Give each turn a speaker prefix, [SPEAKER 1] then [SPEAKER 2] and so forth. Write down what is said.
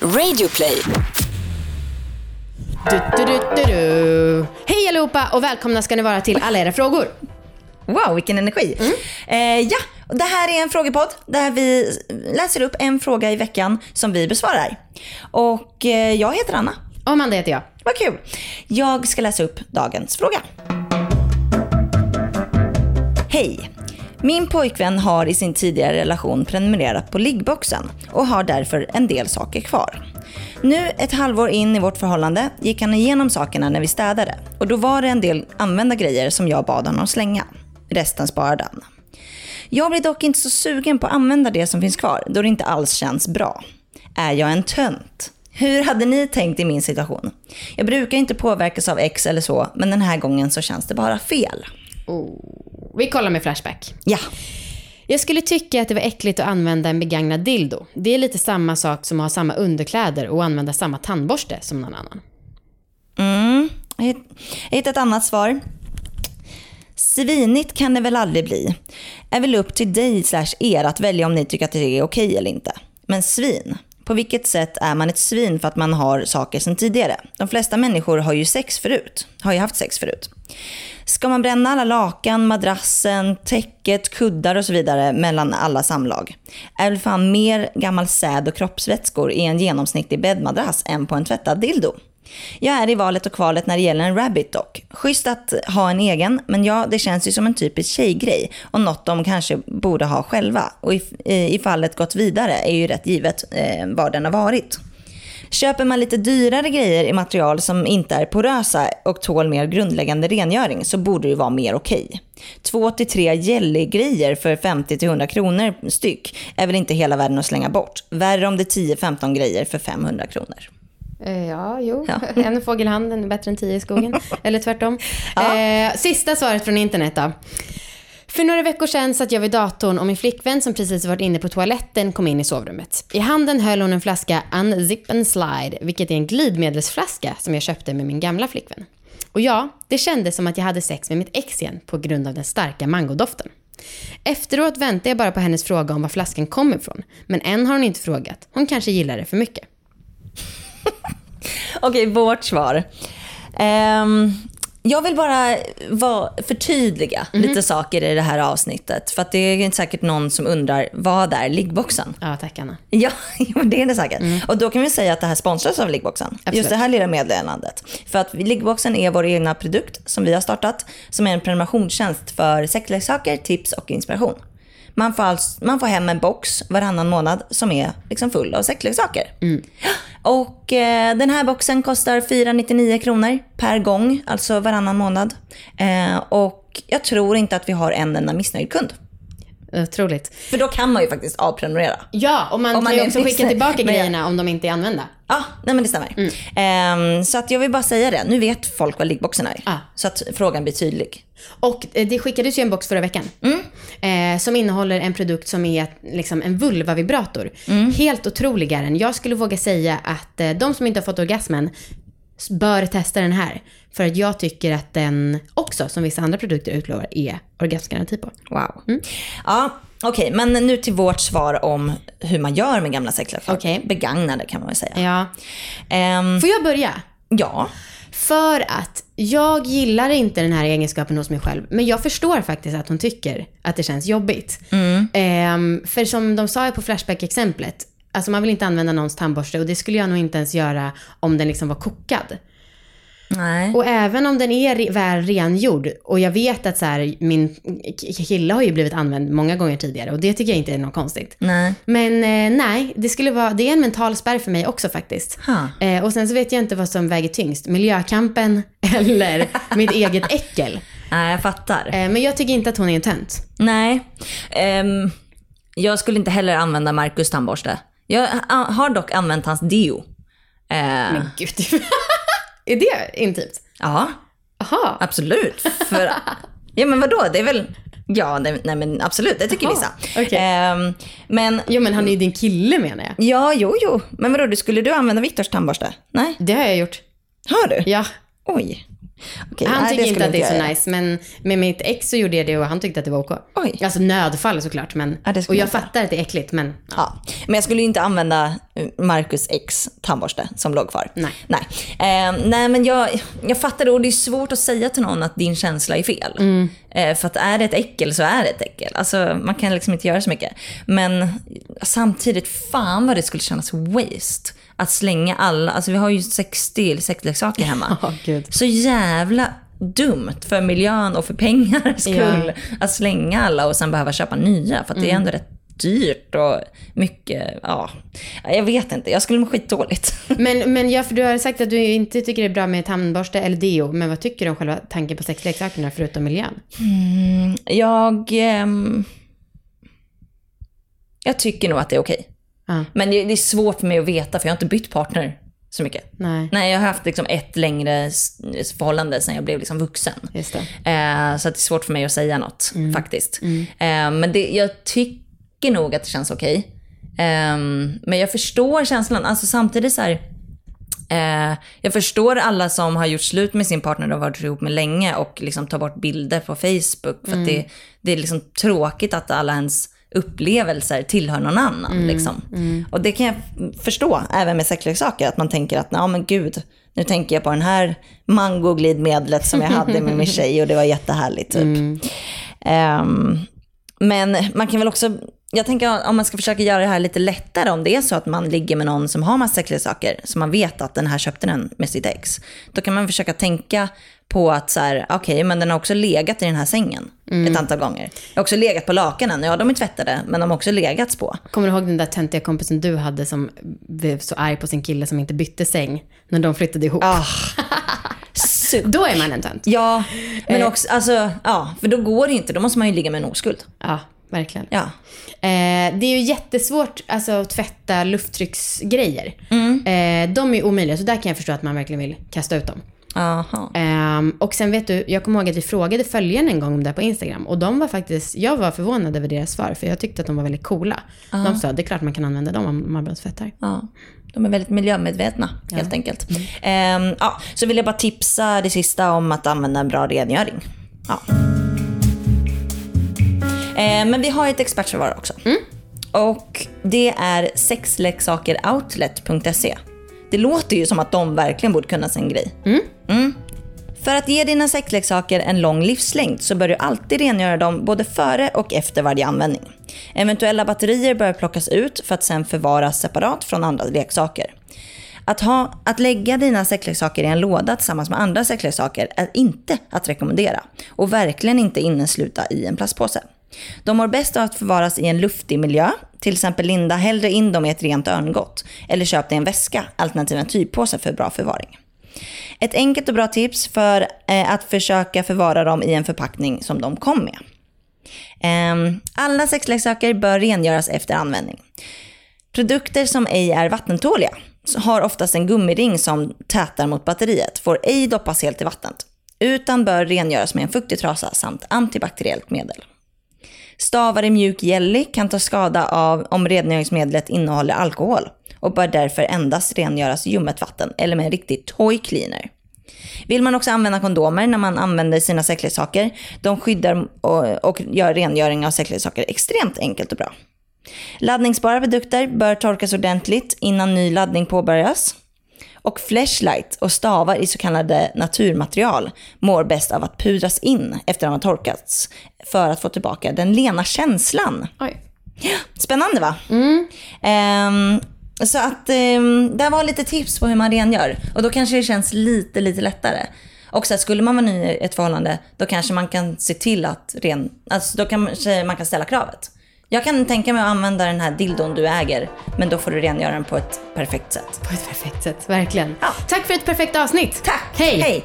[SPEAKER 1] Radioplay.
[SPEAKER 2] Du, du, du, du, du. Hej allihopa och välkomna ska ni vara till alla era frågor.
[SPEAKER 3] Wow, vilken energi. Eh, ja, det här är en frågepodd där vi läser upp en fråga i veckan som vi besvarar. Och eh, jag heter Anna.
[SPEAKER 2] Och Amanda heter jag.
[SPEAKER 3] Vad kul. Jag ska läsa upp dagens fråga. Hej. Min pojkvän har i sin tidigare relation prenumererat på liggboxen och har därför en del saker kvar. Nu ett halvår in i vårt förhållande gick han igenom sakerna när vi städade och då var det en del använda grejer som jag bad honom slänga. Resten sparade han. Jag blir dock inte så sugen på att använda det som finns kvar då det inte alls känns bra. Är jag en tönt? Hur hade ni tänkt i min situation? Jag brukar inte påverkas av ex eller så, men den här gången så känns det bara fel. Oh.
[SPEAKER 2] Vi kollar med Flashback.
[SPEAKER 3] Ja,
[SPEAKER 2] Jag skulle tycka att det var äckligt att använda en begagnad dildo. Det är lite samma sak som att ha samma underkläder och använda samma tandborste som någon annan.
[SPEAKER 3] mm. jag hitt- jag hittade ett annat svar. Svinigt kan det väl aldrig bli. Är väl upp till dig slash er att välja om ni tycker att det är okej eller inte. Men svin. På vilket sätt är man ett svin för att man har saker sedan tidigare? De flesta människor har ju sex förut. Har ju haft sex förut. Ska man bränna alla lakan, madrassen, täcket, kuddar och så vidare mellan alla samlag? Är väl fan mer gammal säd och kroppsvätskor i en genomsnittlig bäddmadrass än på en tvättad dildo? Jag är i valet och kvalet när det gäller en rabbit dock. Schysst att ha en egen, men ja, det känns ju som en typisk tjejgrej och något de kanske borde ha själva. Och i, i, i fallet gått vidare är ju rätt givet eh, vad den har varit. Köper man lite dyrare grejer i material som inte är porösa och tål mer grundläggande rengöring så borde det vara mer okej. Två till tre jellygrejer för 50-100 kronor styck är väl inte hela världen att slänga bort. Värre om det är 10-15 grejer för 500 kronor.
[SPEAKER 2] Eh, Ja, jo.
[SPEAKER 3] Ja.
[SPEAKER 2] En fågel i handen är bättre än tio i skogen. Eller tvärtom. Eh, sista svaret från internet då. För några veckor sedan satt jag vid datorn och min flickvän som precis varit inne på toaletten kom in i sovrummet. I handen höll hon en flaska Unzip and Slide, vilket är en glidmedelsflaska som jag köpte med min gamla flickvän. Och ja, det kändes som att jag hade sex med mitt ex igen på grund av den starka mangodoften. Efteråt väntade jag bara på hennes fråga om var flaskan kom ifrån. Men än har hon inte frågat. Hon kanske gillar det för mycket.
[SPEAKER 3] Okej, vårt svar. Um, jag vill bara vara, förtydliga lite saker i det här avsnittet. För att det är säkert någon som undrar, vad är liggboxen?
[SPEAKER 2] Ja, tack Anna.
[SPEAKER 3] Ja, det är det säkert. Och då kan vi säga att det här sponsras av Liggboxen.
[SPEAKER 2] Absolut.
[SPEAKER 3] Just det här lilla meddelandet. För att Liggboxen är vår egna produkt som vi har startat. Som är en prenumerationstjänst för sexleksaker, tips och inspiration. Man får, alltså, man får hem en box varannan månad som är liksom full av sexleksaker. Och eh, den här boxen kostar 499 kronor per gång, alltså varannan månad. Eh, och jag tror inte att vi har en enda missnöjd kund.
[SPEAKER 2] Otroligt.
[SPEAKER 3] För då kan man ju faktiskt avprenumerera.
[SPEAKER 2] Ja, och man
[SPEAKER 3] Om man
[SPEAKER 2] kan ju också skicka tillbaka
[SPEAKER 3] Men-
[SPEAKER 2] grejerna om de inte är använda.
[SPEAKER 3] Ja, nej men det stämmer. Ehm, så att jag vill bara säga det. Nu vet folk vad liggboxen är.
[SPEAKER 2] Ah.
[SPEAKER 3] Så att frågan blir tydlig.
[SPEAKER 2] Och eh, det skickades ju en box förra veckan. Eh, som innehåller en produkt som är liksom en vulvavibrator. Helt otrolig är den. Jag skulle våga säga att eh, de som inte har fått orgasmen bör testa den här. För att jag tycker att den också, som vissa andra produkter utlovar, är orgasmgaranti på.
[SPEAKER 3] Wow. Ja, okej. men nu till vårt svar om hur man gör med gamla sexleksaker.
[SPEAKER 2] Okej.
[SPEAKER 3] Begagnade kan man väl säga.
[SPEAKER 2] Ja.
[SPEAKER 3] Ehm,
[SPEAKER 2] Får jag börja?
[SPEAKER 3] ja.
[SPEAKER 2] För att jag gillar inte den här egenskapen hos mig själv. Men jag förstår faktiskt att hon tycker att det känns jobbigt. Ehm, för som de sa på Flashback-exemplet. Alltså man vill inte använda någons tandborste och det skulle jag nog inte ens göra om den liksom var kokad.
[SPEAKER 3] Nej.
[SPEAKER 2] Och även om den är väl rengjord och jag vet att så här, min kille har ju blivit använd många gånger tidigare och det tycker jag inte är något konstigt.
[SPEAKER 3] Nej.
[SPEAKER 2] Men eh, nej, det skulle vara, det är en mental spärr för mig också faktiskt. Eh, och sen så vet jag inte vad som väger tyngst, miljökampen eller mitt eget äckel.
[SPEAKER 3] Nej, jag fattar.
[SPEAKER 2] Eh, men jag tycker inte att hon är en tönt.
[SPEAKER 3] Nej. Ehm, jag skulle inte heller använda Marcus tandborste. Jag har dock använt hans deo. Eh,
[SPEAKER 2] Men gud, är det intimt?
[SPEAKER 3] Ja,
[SPEAKER 2] Aha.
[SPEAKER 3] absolut. För, ja men vadå, det är väl... Ja, nej, nej men absolut, det tycker
[SPEAKER 2] Jaha,
[SPEAKER 3] vissa.
[SPEAKER 2] okej.
[SPEAKER 3] Ehm, men
[SPEAKER 2] Jo men han är ju din kille menar jag.
[SPEAKER 3] ja, jo, jo. Men vadå, skulle du använda Viktors tandborste? Nej,
[SPEAKER 2] Det har jag gjort.
[SPEAKER 3] har du?
[SPEAKER 2] Ja.
[SPEAKER 3] Oj. Okej,
[SPEAKER 2] Han tycker inte att det är så
[SPEAKER 3] göra.
[SPEAKER 2] nice, men med mitt ex så gjorde jag det och han tyckte att det var OK.
[SPEAKER 3] Oj.
[SPEAKER 2] Alltså nödfall såklart, men...
[SPEAKER 3] Ja,
[SPEAKER 2] och jag
[SPEAKER 3] jag
[SPEAKER 2] fattar att det är äckligt, men...
[SPEAKER 3] Ja, men jag skulle ju inte använda Marcus X tandborste som låg kvar.
[SPEAKER 2] Nej.
[SPEAKER 3] Nej, eh, nej men jag, jag fattar det och det är svårt att säga till någon att din känsla är fel.
[SPEAKER 2] Mm.
[SPEAKER 3] Eh, för att är det ett äckel så är det ett äckel. Alltså man kan liksom inte göra så mycket. Men samtidigt, fan vad det skulle kännas waste. Att slänga alla, alltså vi har ju 60 sexleksaker hemma.
[SPEAKER 2] Gud.
[SPEAKER 3] Så jävla dumt för miljön och för pengar skull
[SPEAKER 2] Ja.
[SPEAKER 3] att slänga alla och sen behöva köpa nya. För att det är ändå rätt dyrt och mycket, ja. Jag vet inte, jag skulle må skitdåligt.
[SPEAKER 2] Men, men ja, för du har sagt att du inte tycker det är bra med tandborste eller deo. Men vad tycker du om själva tanken på sexleksakerna förutom miljön?
[SPEAKER 3] Jag... ehm, jag tycker nog att det är okej.
[SPEAKER 2] Ja,
[SPEAKER 3] Men det, det är svårt för mig att veta för jag har inte bytt partner så mycket.
[SPEAKER 2] nej,
[SPEAKER 3] Nej, jag har haft liksom ett längre förhållande sen jag blev liksom vuxen. Eh, så att det är svårt för mig att säga något faktiskt. Eh, men det, jag tycker nog att det känns okej. Ehm, men jag förstår känslan. Alltså samtidigt så här. Eh, jag förstår alla som har gjort slut med sin partner och varit ihop med länge och liksom tar bort bilder på Facebook. För att det, det är liksom tråkigt att alla ens upplevelser tillhör någon annan. Liksom. Och det kan jag förstå, även med sexleksaker. Att man tänker att, ja men gud, nu tänker jag på den här mangoglidmedlet som jag hade med min tjej och det var jättehärligt. Typ. Ehm, men man kan väl också, jag tänker om man ska försöka göra det här lite lättare, om det är så att man ligger med någon som har massa sexleksaker, så man vet att den här köpte den med sitt ex. Då kan man försöka tänka på att så här, okej, men den har också legat i den här sängen ett antal gånger. Jag har också legat på lakanen, ja de är tvättade, men de har också legats på.
[SPEAKER 2] Kommer du ihåg den där töntiga kompisen du hade som blev så arg på sin kille som inte bytte säng när de flyttade ihop?
[SPEAKER 3] Super.
[SPEAKER 2] Då är man en tönt.
[SPEAKER 3] Ja, men också, alltså, ja, för då går det inte, då måste man ju ligga med en oskuld.
[SPEAKER 2] Ja, verkligen.
[SPEAKER 3] Ja.
[SPEAKER 2] Eh, det är ju jättesvårt alltså, att tvätta lufttrycksgrejer.
[SPEAKER 3] Mm.
[SPEAKER 2] Eh, de är omöjliga, så där kan jag förstå att man verkligen vill kasta ut dem.
[SPEAKER 3] Aha.
[SPEAKER 2] Ehm, och sen vet du, jag kommer ihåg att vi frågade följarna en gång om det här på Instagram. Och de var faktiskt, jag var förvånad över deras svar, för jag tyckte att de var väldigt coola. De sa, det är klart man kan använda dem om man bröstfettar.
[SPEAKER 3] Ja, de är väldigt miljömedvetna helt enkelt. Ehm, ja, så vill jag bara tipsa det sista om att använda en bra rengöring. Ja. Ehm, men vi har ett expertförvar också. Och det är sexleksakeroutlet.se. Det låter ju som att de verkligen borde kunna sin grej. Mm. För att ge dina sexleksaker en lång livslängd så bör du alltid rengöra dem både före och efter varje användning. Eventuella batterier bör plockas ut för att sen förvaras separat från andra leksaker. Att, ha, att lägga dina sexleksaker i en låda tillsammans med andra sexleksaker är inte att rekommendera och verkligen inte innesluta i en plastpåse. De mår bäst av att förvaras i en luftig miljö, till exempel linda hellre in dem i ett rent örngott eller köp dig en väska, alternativt en typpåse för bra förvaring. Ett enkelt och bra tips för eh, att försöka förvara dem i en förpackning som de kom med. Ehm, alla sexleksaker bör rengöras efter användning. Produkter som ej är vattentåliga har oftast en gummiring som tätar mot batteriet, får ej doppas helt i vattnet, utan bör rengöras med en fuktig trasa samt antibakteriellt medel. Stavar i mjuk jelly kan ta skada av om rengöringsmedlet innehåller alkohol och bör därför endast rengöras i ljummet vatten eller med en riktig toy cleaner. Vill man också använda kondomer när man använder sina säkerhetssaker, de skyddar och, och gör rengöring av säkerhetssaker extremt enkelt och bra. Laddningsbara produkter bör torkas ordentligt innan ny laddning påbörjas. Och flashlight och stavar i så kallade naturmaterial mår bäst av att pudras in efter att de har torkats för att få tillbaka den lena känslan.
[SPEAKER 2] Oj.
[SPEAKER 3] Spännande va? Ehm, så att um, det var lite tips på hur man rengör. Och då kanske det känns lite, lite lättare. Och så här, skulle man vara ny i ett förhållande, då kanske man kan se till att ren... Alltså då kanske man kan ställa kravet. Jag kan tänka mig att använda den här dildon du äger, men då får du rengöra den på ett perfekt sätt.
[SPEAKER 2] På ett perfekt sätt, verkligen.
[SPEAKER 3] Ja.
[SPEAKER 2] Tack för ett perfekt avsnitt.
[SPEAKER 3] Tack!
[SPEAKER 2] Hej!
[SPEAKER 3] Hej.